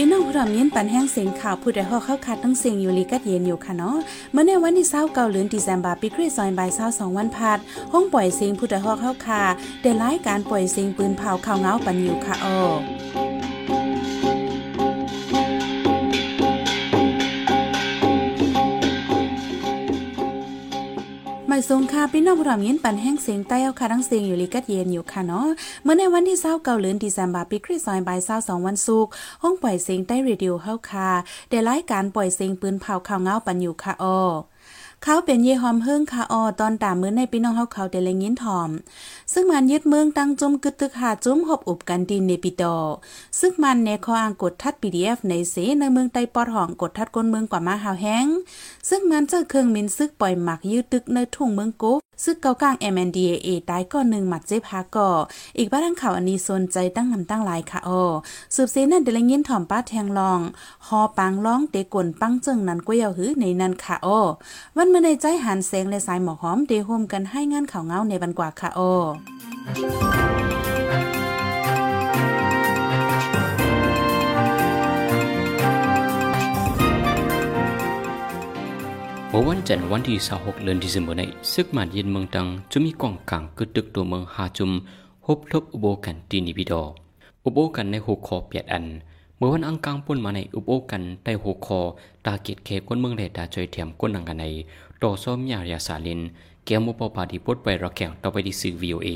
พี่น้องผู้อมยินปันแห้งเสียงข่าวผู้ใดฮอกเข้าคัดทั้งเสียงอยู่ลีกัดเย็นอยู่ค่ะเนาะเมื่อในวันที่เศร้าเกาเลือนธันวาคมปีคริสต์ศักรายเศร้าสองวันพัดห้องปล่อยเสียงผู้ใดฮอกเข้าคาได้รายการปล่อยเสียงปืนเผาข่าวเงาปันอยู่ค่ะอ้อ อยทรงค่าพี่น้องผู้ทำยินปันแห้งเสียงใต้เอาคาทั้งเสียงอยู่ลีกัดเย็นอยู่ค่ะเนาะเมื่อในวันที่เศร้าเกาเดือนธัมบาคมปีคริสต์ศักราชเศร้าสองวันศุกร์ห้องปล่อยเสียงใต้เรดิโอเฮาคาได้รายการปล่อยเสียงปืนเผาข่าวเงาปันอยู่ค่ะอ้อ เขาเป็นเยหอมเฮิงคาออตอนตามมื้อในพี่น้องเฮาเขาแต่ละยินถอม ซึ่งมันยึดเมืองตั้งจมกึดตึกหาจุ้มหบอุบกันดินในปิดอซึ่งมันในคออ่างกดทัด PDF ในเสในเมืองไตปอดห้องกดทัดก้นเมืองกว่ามาหาวแห้งซึ่งมันเจอเครื่องมินซึกปล่อยหมักยืดตึกในทุ่งเมืองกุ๊ ซึ่งเกากลาง MNDAA ตายก่อนหนึ่งหมัดเจ็บหาก่อ อีกบ้านข่าวอันนี้สนใจตั้งนำตั้งหลายค่ะอ้อสืบเสนั่นเดลยินถ่อมป้าแทงลอง หอปังร้องเตกลนปังเจิงนันกวยาหือในนันค่ะอ้อวันเมื่อในใจหันแสงและสายหมอกหอมเดโฮมกันให้งานข่าวเงาในบันกว่าค่ะอ้อ จันวันที่26เดือนธันวาคมนี้ซึกมันยินเมืองตังจะมีกองกลางกึดตึกตัวเมืองหาจุมฮบทบอุโบกันตีนิบิดออุโบกันในหัวคอเปียดอัน เมื่อวันอังกางปุ่นมาในอุโบกันใต้หัวคอตาเกียดเคก้นเมืองเลดาจอยเทียมก้นนังกันในต่อซ้อมยาญาสาลินเกียมุปปาดีปดไปรักแข่งต่อไปที่สื่อ VOA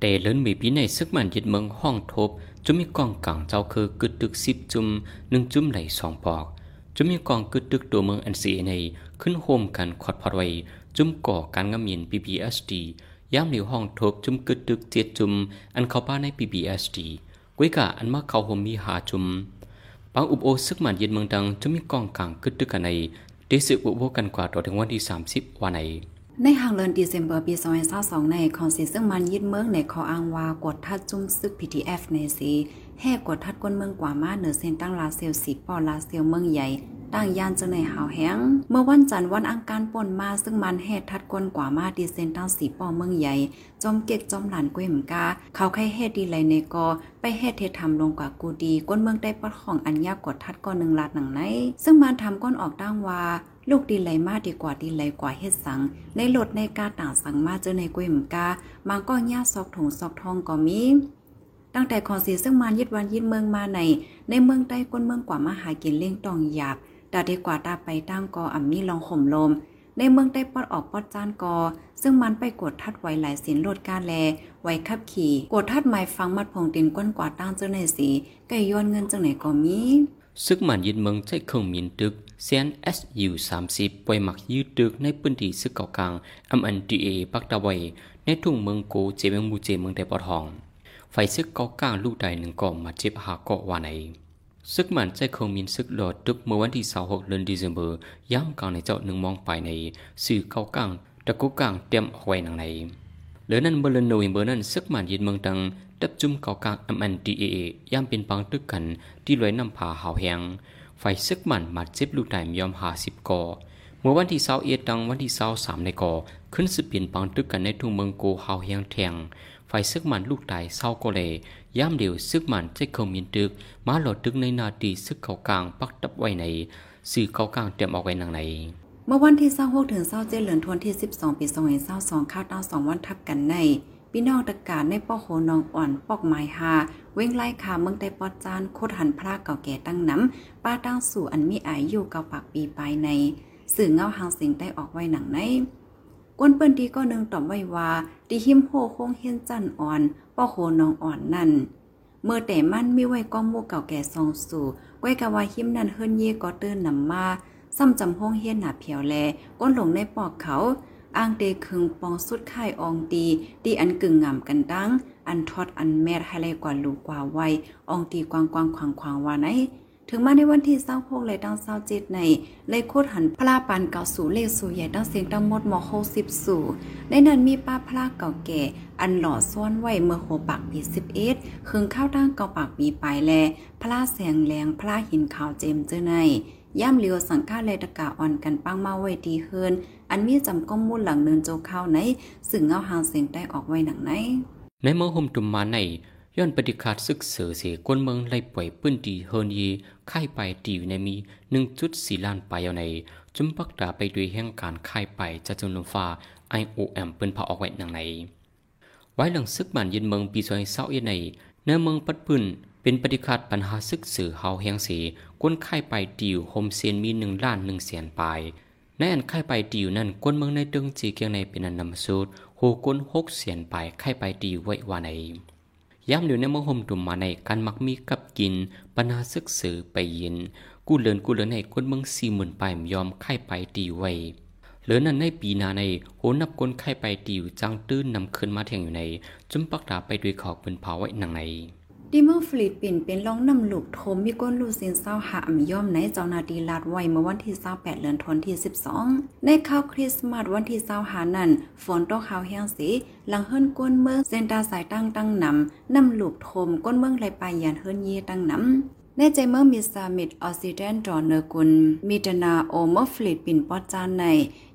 แต่เลินมีปีในซึกมันยิดเมืองห้องทบจะมีกองกลางเจ้าคือกึดตึกสิบจุมหนึ่งจุมไหลสองปอก จะมีกองกึดตึกตัวเมืองอันซีในขึ้นโฮมกันขอดพอดไว้จุ่มก่อการงำเมีน PBSD ย่ามเหลียวห้องทบจุ่มกึดตึกเจ็ดจุ่มอันเข้าป้าใน PBSD กุ้ยกะอันมาเข้าโฮมมีหาจุ่มบางอุบโอซึกมันเย็นเมืองดังจะมีกองกลางกึดตึกกันในได้สืบอุบโอกันกว่าต่อถึงวันที่ 30 วันในในหางเลินดีเซมเบอร์ปี2022ในคอนสิซึ่งมันยึดเมืองในขออ้างว่ากดทัดจุ่มซึก PTF ในสีแห่กดทัดก้นเมืองกว่ามาเหนือเส้นตั้งลาเซลสีปอลาเซลเมืองใหญ่ ตั้งยานจะในหาวแห้ง เมื่อวันจันทร์วันอังคารป่นมาซึ่งมันแห่ทัดก้นกว่ามาดีเซนตั้งสีปอเมืองใหญ่ จอมเก็กจอมหลานกวยหมกา เขาใครเฮ็ดดีไรในกอ ไปเฮ็ดเททำลงกว่ากูดีก้นเมืองได้ปอดของอัญญากดทัดก้อนหนึ่งลาดหนังไหน ซึ่งมันทำก้นออกตั้งว่าลูกดีไหลมาดีกว่าดีไหลกว่าเฮ็ดสัง ในหลดในกาต่างสังมาเจอในกวยหมกาบางก็ย่าซอกถุงซอกทองก็มีตั้งแต่ขอสีซึ่งมันยึดวันยึดเมืองมาใน ในเมืองใต้ก้นเมืองกว่ามาหากินเลี้ยงตองหยาบ ดาดีกว่าตาไปตั้งกออ่ำมีลองข่มลม ในเมืองได้ปอดออกปอดจานกอ ซึ่งมันไปกดทัดไว้หลายสินโลดการแล ไว้ขับขี่ กดทัดหมายฟังมัดพงตินก้นกว่าตั้งเจ้าในสีไก่ย้อนเงินจังไหนก็มีซึกมันยินเมืองใจเครื่องมินตึกเซียน SU 30ปล่อยหมักยืดตึกในพื้นที่ซึกเก่ากลาง MNDA ปักตะไวในทุ่งเมืองโกเจเมงมูเจเมืองแต่ปอทอง ไฟซึกเก่ากลางลูกใดหนึ่งก่อมาเจ็บหาเกาะวาในซึกมันใจคงมีซึกหลอดตึกเมื่อวันที่26เดือนธันวาคมย่ำกลางในเจ้าหนึ่งมองไหน งในเหลือนั้นเบอร์เลนโนเบอร์นั้นซึกมันยินเมืองตังดับจุ่มเก้ากลาง MNDAA ย่ำเป็นปังตึกกันที่ลอยนำผาหาวแหงไฟซึกมันมาเจ็บลูกได้ยอมหาสิบกอเมื่อวันที่เสาเอ็ดตังวันที่เสาสามในกอขึ้นสืบเปลี่ยนปังตึกกันในทุ่งเมืองโกหาวแหงแทง ไฟซึกมันลูกตายเศร้าก็เลยย่ามเดียวซึกมันใจเขามีตึกมาหลอดตึกในนาทีซึกเขากลางปักตับไว้ในสื่อเขากลางเตรียมเอาไว้นางในเมื่อวันที่26ถึง27เดือนธันวาคมที่12ปี2022ข้าวต้า2วันทับกันในพี่น้องตะการในป้อโหนองอ่อนปอกไม้หา เว้งไล่ขาเมืองไต้ปอดจานโคดหันพระเก่าแก่ตั้งน้ำป้าตั้งสู่อันมีอายุเก่าปากปีไปใน สื่อเงาหางสิงได้ออกไว้หนังใน กวนเปิ้นดีก็นึงตอบไว้ว่าดีหิมโฮคงเฮียนจันอ่อนป้อโหนองอ่อนนั่นเมื่อแต่มันมีไว้ก้อมมูเก่าแก่ซองสู่ก้อยกะว่าหิมนั่นเฮิรนเย่ก็เตือนนำมาซ้ำจำห้องเฮียนหนาเพียวแลก้นหลงในปอกเขาอ้างเตคึงปองสุดค่ายอองตีตีอันกึ่งงามกันดังอันทอดอันแมดให้เลยกว่าลูกกว่าไวอองตีกวางกวางขวางขวางว่าไหน ถึงมาในวันที่เศร้าพกเลยตั้งเศร้าเจ็ดในเลยโคตรหันพลาปันเก่าสู่เลขสู่ใหญ่ตั้งเสียงตั้งหมดหมอโคสิบสู่ ในนั้นมีป้าพลาเก่าแก่ อันหล่อซ้อนไว้เมื่อโหปากปีสิบเอ็ดคืงข้าวตั้งเก่าปากปีปลายแลพลาแสงแรงพลาหินขาวเจมเจอในย่ำเลียวสังฆาเลตะกาอ่อนกันปังมาไว้ดีเฮินอันมีจำก้มมุ่นหลังเนินโจเข้าในสึ่งเงาหางเสียงได้ออกไว้หนังไหนในเมื่อห่มตุมมาในย้อนปฏิคาดซึกเสือเสียกวนเมืองไล่ปล่อยปื้นดีเฮินยี ค่ายไปตีอยู่ในมี1.4ล้านไปเอาใน จุมปักดาไปด้วยแห่งการค่ายไปจะจนลมฟ้า IOM เปิ้นพาออกไว้หนังไหนไว้หลังซึกบ้านยินเมืองปีซอยเศร้าเยในเนื้อเมืองปัดพื้นเป็นปฏิคาดปัญหาซึกสื่อเฮาแห่งเสีกวนค่ายไปติวโฮมเซียนมีหนึ่งล้านหนึ่งแสนปในอันค่ายไปติวนั่นกวนเมืองในตึงจีเกียงในเป็นอันนำสูตรโหกวนหกแสนปลายค่ายไปติวไว้วาใน ย้ำเหลียวในเมืองห่มตุ่มมาในการมักมีกับกินปนาศึกสือไปยิน กู้เลินกู้เลินให้กวนเมืองสี่หมื่นไปยอมไข่ไปตีไว้เหลือนั้นในปีนาในโหนับกลไข่ไปตีอยู่จังตื้นนำขึ้นมาแทงอยู่ในจุมปักดาไปด้วยขอกเป็นเผาไว้หนังใน ดิเมองฟิลิปปินส์เป็นรองนำลูกโทมมีก้นลูซินเศร้าหาอ่ำย่อมในเจ้านาดีลาดไว้เมื่อวันที่28เดือนธันวาคม12 ในข้าวคริสต์มาสวันที่20หานั้น ฝนตกขาวแห้งสี หลังเฮิรนก้นเมืองเซนตาสายตั้งตั้งนำนำลูกโทมก้นเมืองไหลไปยานเฮิรนเยตั้งนำ ในใจเมื่อมีสามิดออซิเดนดอเนอร์กุลมีดนาโอเมอร์ฟลิดปินปอจานใน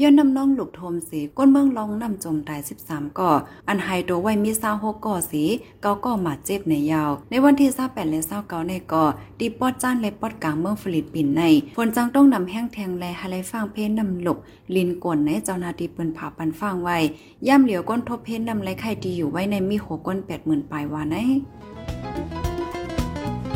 ย้อนนำน้องหลูกโทมสีก้นเมืองลองนำจมตาย 13 ก่อ อันไฮโดไว้มีซาหกก่อสีเกาก่อหมาเจ็บในยาว ในวันที่28และ29ในก่อตีปอจานและปอดกลางเมืองฟลิดปินในฝนจังต้องนำแห้งแทงแลให้ไลฟังเพนนำหลกลินกวนในเจ้านาทีปืนผ่าปันฟังไว้ย่ำเหลียวก้นทบเพนนำไรไข่ดีอยู่ไว้ในมีหัวก้น80,000ปลายวาใน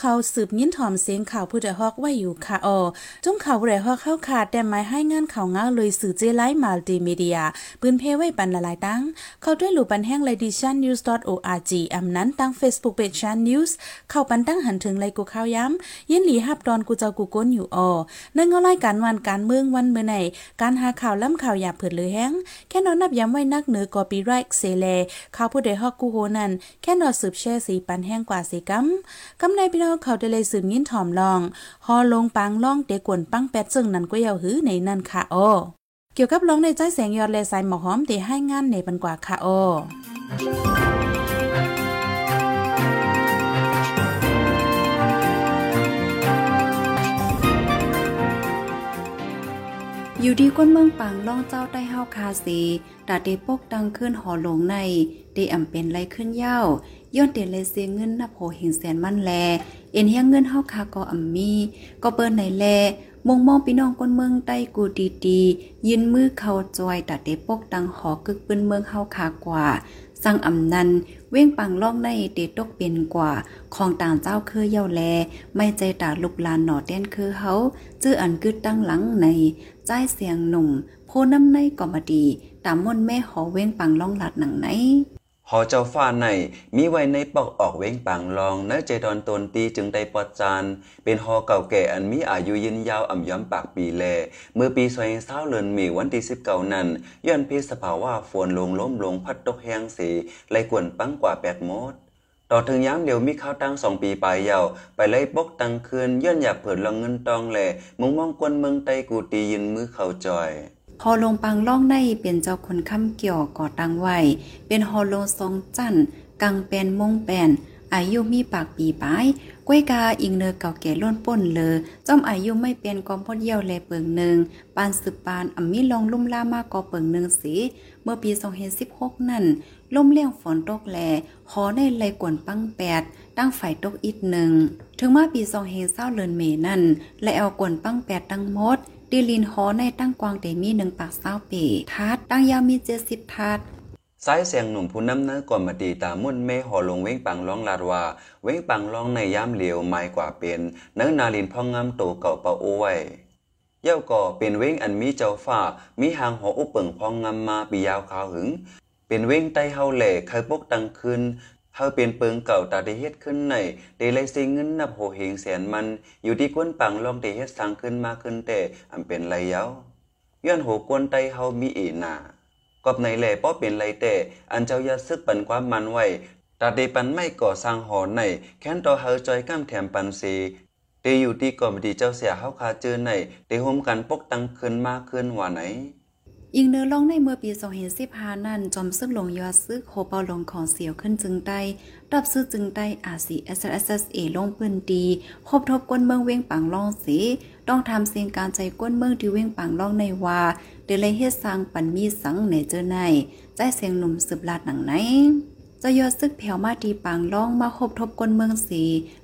เขาสืบยินถ่อมเสียงข่าวผู้ใดฮอกไว้อยู่ค่ะออจุ้มข่าวผู้ใดฮอกเข้าขาดแต่หมายให้งานข่าวง้าเลยสื่อเจไลมัลติมีเดียปืนเพไว้ปันละลายตั้ง เข้าด้วยหลู่ปันแห้งเลดิชันนิวส์ .org อำนั้นตั้ง Facebook Page ชันนิวส์เข้าปันตั้งหันถึงเลยกูข่าวย้ำยินหลีฮับดอนกูเจ้ากูก้นอยู่ออนั่นก็ไล่การวันการเมืองวันเมื่อไหนการหาข่าวล้ำข่าวหยาบเผิดเลยแห้งแค่นอนนับย้ำไว้นักเหนือกอปีไรค์เซเลข่าวผู้ใดฮอกกูโหนั่นแค่นอนสืบแช่สีปันแห้งกว่าสีกัมกำในพี่น้องเขาได้เลยสืบยินถ่อมลองฮอลงปังล่องเตกวนปังแปดซึ่งนั่นก็ยาวหือในนั่นค่ะอ้อเกี่ยวกับร้องในใจแสงยอดแลสายหมอหอมเตให้งานในปันกว่าค่ะอ้ออยู่ดีก้นเมืองปังล่องเจ้าใต้เฮาคาสีตาเตปกดังขึ้นหอหลงในเตอ่ำเป็นไรขึ้นเย้าย้อนเตเลยเสียเงินนับโหหิงแสนมั่นแล เอ็นเฮียงเงินเฮาคาก็อ่ำมี ก็เปิ้นในแลมงมองพี่น้องคนเมืองใต้กูดีดียืนมือเขาจอยตาเตปกดังหอกึกปืนเมืองเฮาคากว่าสั่งอำนันเว้งปังล่องในเตตกเป็นกว่า ของต่างเจ้าคือเย่าแล ไม่ใจตาลุกลานหนอแต้นคือเฮาจื้ออันกึดตั้งหลังในใจเสียงหนุ่มโพน้ำในก็มาดีตามม่นแม่หอเว้งปังล่องหลัดหนังไหน หอเจ้าฟ้าในมีไว้ในปอกออกเว้งปังลองเนื้อใจดอนตนตีจึงได้ปอดจาน เป็นหอเก่าแก่อันมีอายุยืนยาวอ่ำย้อมปากปีแล เมื่อปีซอยเศร้าเลือนมีวันที่สิบเก้านั้นย้อนพิสภาวะฝนลงล้มลงพัดตกแห้งสีไหลกวนปังกว่าแปดมดต่อถึงย้ำเดียวมีข้าวตั้งสองปีปลายยาวไปไล่ปกตังคืนย้อนอยากเผิดลองเงินตองแหล่มุงมองกวนเมืองไตกูตียืนมือเข้าจอย ฮอลงปังล่องในเป็นเจ้าคนค้ำเกี่ยวก่อตังไว้ เป็นฮอลงทรงจันกังเป็นมงแปนอายุมีปากปีปลายก้วยกาอิงเนอเก่าแก่ล้นป่นเลอจ้อมอายุไม่เป็นกอมพดเยี่ยวแลเปิงหนึ่งปานสืบปานอ่ำมีลองลุ่มล่ามากกอเปิงหนึ่งสี เมื่อปี2016นั่นล่มเลี้ยงฝนตกแลหอในไหลกวนปังแปดตั้งไฟตกอีกหนึ่ง ถึงมาปี2020เลือนเมนั่นและเอากวนปังแปดตั้งหมด ดีลินหอในตั้งกวางเตมีหนึ่งปากเศร้าปีทัดตั้งยาวมีเจ็ดสิบทัดสายเสียงหนุ่มผู้นำเนื้อก่อนมาตีตามุ่นเมหอลงเว้งปังร้องลาดว่า เว้งปังร้องในย่ามเหลียวไม่กว่าเป็นเนื้อนาลินพ่องงามโตเก่าเปาโอไว้เย่าก่อเป็นเว้งอันมีเจ้าฟ้า มีหางหออุปเปิงพองงามมาปียาวขาวหึง เป็นเว้งไตเฮาแหล่เคยปกตังคืน เฮาเป็นเปิงเก่าตาได้เฮ็ดขึ้นในได้เลยสิงเงินนับโหเหงแสนมัน อยู่ที่กวนปังลองได้เฮ็ดสร้างขึ้นมาขึ้นแต่อันเป็นไรเย้าย้อนโหกวนไตเฮามีอีหนากอบในแหล่ป้อเป็นไรแต่อันเจ้ายาซึกปันความมันไว้ตาเดปันไม่ก่อสร้างหอในแค้นต่อเฮาจอยก้ามแถมปันซีเตอยู่ที่ก่อมดีเจ้าเสียเฮาคาเจอในเตโฮมกันปกตังคืนมาคืนว่าไหน ยิงเนื้อลองในเมื่อปี2015นั่นจอมซึ่งลงยอดซื้อโคเปาลงของเสียวขึ้นจึงได้ดับซื้อจึงได้อาซี SSSA ลงพื้นดีครบทบก้นเมืองเวียงปังล่องสี ต้องทำเสียงการใจก้นเมืองที่เวียงปังล่องในว่าเดเลยเฮ็ดสร้างปันมีสังเหนเจอในใจเสียงหนุ่มสืบลาดหนังไหน จะยอดซึกแผ่วมาดีปังล่องมาคบทบกวนเมืองสี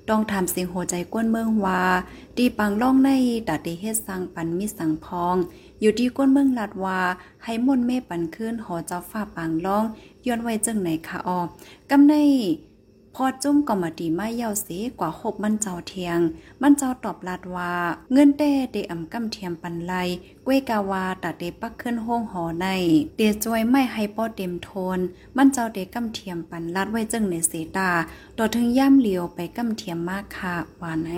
ต้องทำเสียงหัวใจกวนเมืองว่าดีปังล่องในตัดเดเฮ็ดสังปันมิสังพอง อยู่ที่ก้นเมืองลาดว่าให้มนเมปันขึ้นหอเจ้าฝ้าปังล่องย้อนไว้จึงไหนคะออกำใน พอจุ้มก็มาดีไม่เยาวเสีกว่าหบมันเจ้าเทียง มันเจ้าตอบลาดว่า เงินเต้เดอำกำเทียมปันไลกวยกาวาตัดเดปักขึ้นห้องหอใน เดจวยไม่ให้ป้อเต็มโทน มันเจ้าเดกำเทียมปันลาดไว้จังในเสตาต่อถึงย่ำเหลียวไปกำเทียมมากค่ะว่าไหน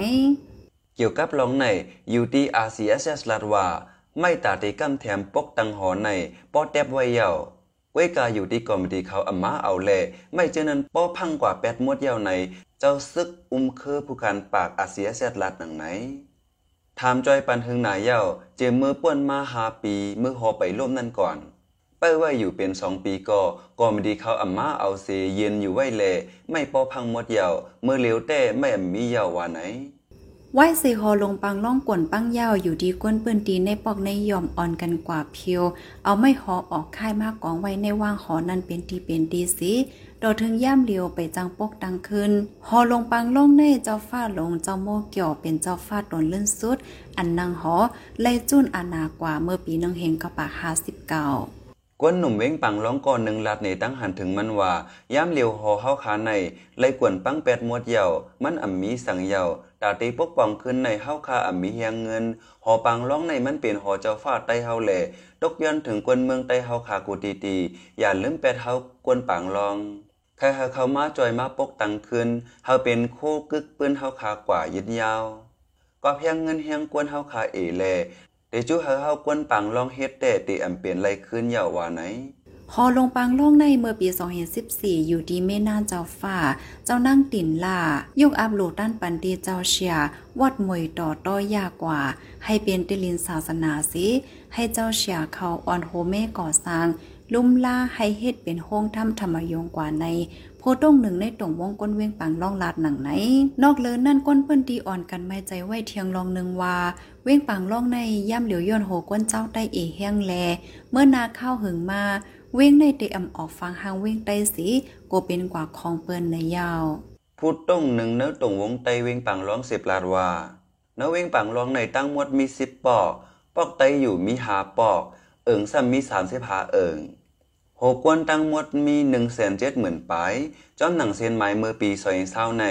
เกี่ยวกับลองใน UTRCSS ลาดว่า ไม่ตาตีกำแถมปกตังหอในป้อแตบไว้เยา เว้กาอยู่ที่กอมดีเขาอามาเอาแลไม่เจนั้นป้อพังกว่าแปดมวดเยาใน เจ้าซึกอุ้มเคือผู้การปากอาเซียเซตลัดหนังไหนถามจอยปันหึงหนายเย้าเจมมือป้วนมาหาปีมือหอไปร่วมนั่นก่อนเป้ว่าอยู่เป็นสองปีก็กอมดีเขาอามาเอาเซเย็นอยู่ไว้แลไม่ป้อพังมดเยามือเหลียวแต่ไม่มีเยาว่าไหน ไหว้สีหอลงปังล่องกวนปังยาวอยู่ดีก้นปืนตีในปอกในยอมอ่อนกันกว่าเพียว เอาไม่หอออกค่ายมากกองไว้ในว่างหอนั้นเป็นทีเป็นดีสิดอถึงย่ามเลียวไปจังปกดังขึ้นหอลงปังล่องในเจ้าฟ้าลงเจ้าโมเกี่ยวเป็นเจ้าฟ้าตนเลื่นสุด อันนางหอไล่จุนอานากว่าเมื่อปีนังเฮงกระปากห้าสิบเก้า กวนหนุ่มเว้งปังร้องก่อนหนึ่งลัดในตั้งหันถึงมันว่าย่ามเหลียวหอเฮาขาในไล่กวนปังแปดมวดเหยามันอ่ำมีสังเหยาตาตีปกป้องขึ้นในเฮาคาอ่ำมีเฮียงเงิน หอปังร้องในมันเป็นหอเจ้าฟ้าไตเฮาแหล่ตกย้อนถึงกวนเมืองไตเฮาคากูตีตีอย่าลืมแปดเฮากวนปังรองใครเฮาเข้ามาจอยมาปกตังขึ้นเฮาเป็นโคกึกปืนเฮาคากว่ายึดยาวก็เพียงเงินเฮียงกวนเฮาคาเอแล เดจูเฮาเฮากวนปังลองเฮ็ดแต่ติอำเป็นไรขึ้นยาวว่าไหนพอลงปังล่องในเมื่อปี 2014 อยู่ดีเมนานเจ้าฟ้าเจ้านั่งติ่นล่ายกอัพโหลดด้านปันดีเจ้าเชียวัดมวยต่อต้อยากกว่า ให้เป็นติลินศาสนาสิ ให้เจ้าเชียเขาออนโฮเมก่อสร้าง ลุ่มล่าให้เฮ็ดเป็นห้องถ้ำธรรมยงกว่าใน โพต้งหนึ่งในตรงวงก้นเวียงปังล่องลาดหนังไหน นอกเลินนั่นก้นเปิ้นดีอ่อนกันไม่ใจไว้เทียงลองหนึ่งว่า เวียงปังล่องในย่ำเหลียวย้อนโหก้นเจ้าได้เอแห้งแล เมื่อนาข้าวหึงมาเว้งในเตอำออกฟังหางเว้งใต้สีโกเป็นกว่าของเปิ้นในยาวพูดต้งหนึ่งเนื้อตรงวงไตเวงปังร้องสิบลาดว่าเนื้อเวงปังร้องในตั้งหมดมีสิบปอก ปอกไตอยู่มีหาปอก เอิงซ้ำมีสามสิบหาเอิง โหกวนตั้งหมดมีหนึ่งแสนเจ็ดหมื่นปายจอมหนังเซียนไม้เมื่อปีซอยเศร้าใน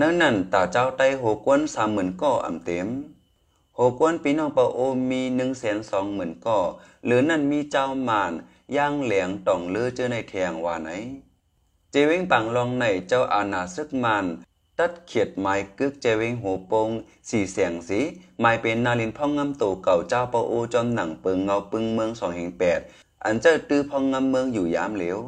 นื้อนั่นตาเจ้าไตโหกวนสามหมื่นก่ออ่ำเต็มโหกวนปีน้องปะโอมีหนึ่งแสนสองหมื่นก่อหรือนั่นมีเจ้ามานย่างเหลียงต่องเลือเจอในแทงว่าไหนเจเวงปังลองในเจ้าอาณาซึกมันตัดเขียดไม้กึกเจเวงหัวโปงสีเสียงสีไม้เป็นนาลินพ่องงำโตเก่าเจ้าปะโอจอมหนังเปิงเงาปึงเมืองสองแห่งแปด อันเจ้าตื้อพองงำเมืองอยู่ยามเหลว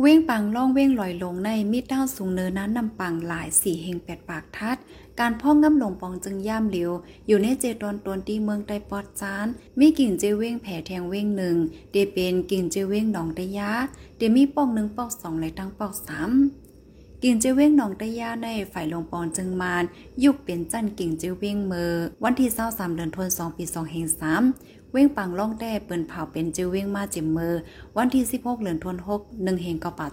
เว้งปังล่องเว้งลอยลงในมิดด้าวสูงเนินนั้นนำปังหลายสี่เฮงแปดปากทัด การพ่องง่ำลงปองจึงย่ามเหลียว อยู่ในเจตอนตนที่เมืองไตปอดจาน มีกิ่งเจเว้งแผ่แทงเว้งหนึ่ง เดเป็นกิ่งเจเว้งหนองตะยาเดมีปอกหนึ่งปอกสองและตั้งปอกสามกิ่งเจเว้งหนองตะยาในฝ่ายลงปองจึงมานยุกเป็นจันกิ่งเจเว้งเมอวันที่เศร้าสามเดือนธันวาคมปีสองเฮงสาม เว้งปังล่องแต้เปิ้นเผาเป็นเจเว้งมาจิมเมอวันที่ 16เดือนธันวาคมหนึ่งเฮงกอป่า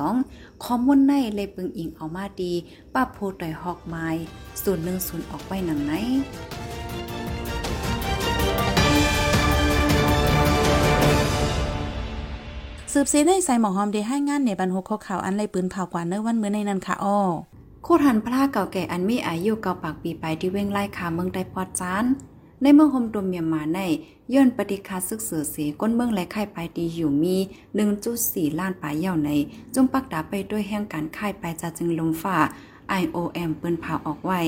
72คอมมุนในเลยปึงอิงเอามาดีป้าโพต่อยฮอกไม้ศูนย์หนึ่งศูนย์ออกไว้หนังไหนสืบเสได้ใส่หมอหอมได้ให้งานในบรรหกข่าวอันไรปืนเผากว่าเนื้อวันมื้อในนั้นค่ะอ้อโคทันพระเก่าแก่อันมีอายุเก่าปากปีไปที่เว้งไล่ขาเมืองไต้ปอจาน ในเมืองโฮมตัวเมียนมาในย้อนปฏิคาซึกเสือเสีก้นเมืองและค่ายไปดีอยู่มี 1.4 ล้านปลายเย่าใน จมปักดาไปด้วยแห่งการค่ายไปจะจึงลมฝ่า IOM ปืนเผาออกไว้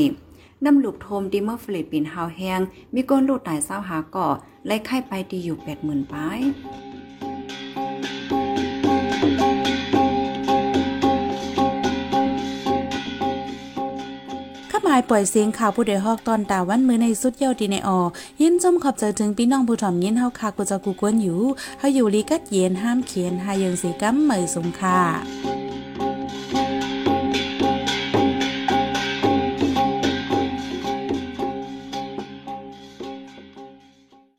นำลูกโทมดีเมอร์ฟิลิปปินเฮาวแฮงมีก้นลูกตายเศร้าหาก่อและค่ายไปดีอยู่ 80,000ปลายามายปล่อยเสียงข่าวผู้ใดฮอกตอนตาวันมือในสุดเยาวดีในออยินจมขอบใจถึงพี่น้องผู้ถ่อมยินเฮาคากูจะกูกวนอยู่เฮาอยู่ลีกัดเย็นห้ามเขียนหายังสีกัมเหมยสงค่ะ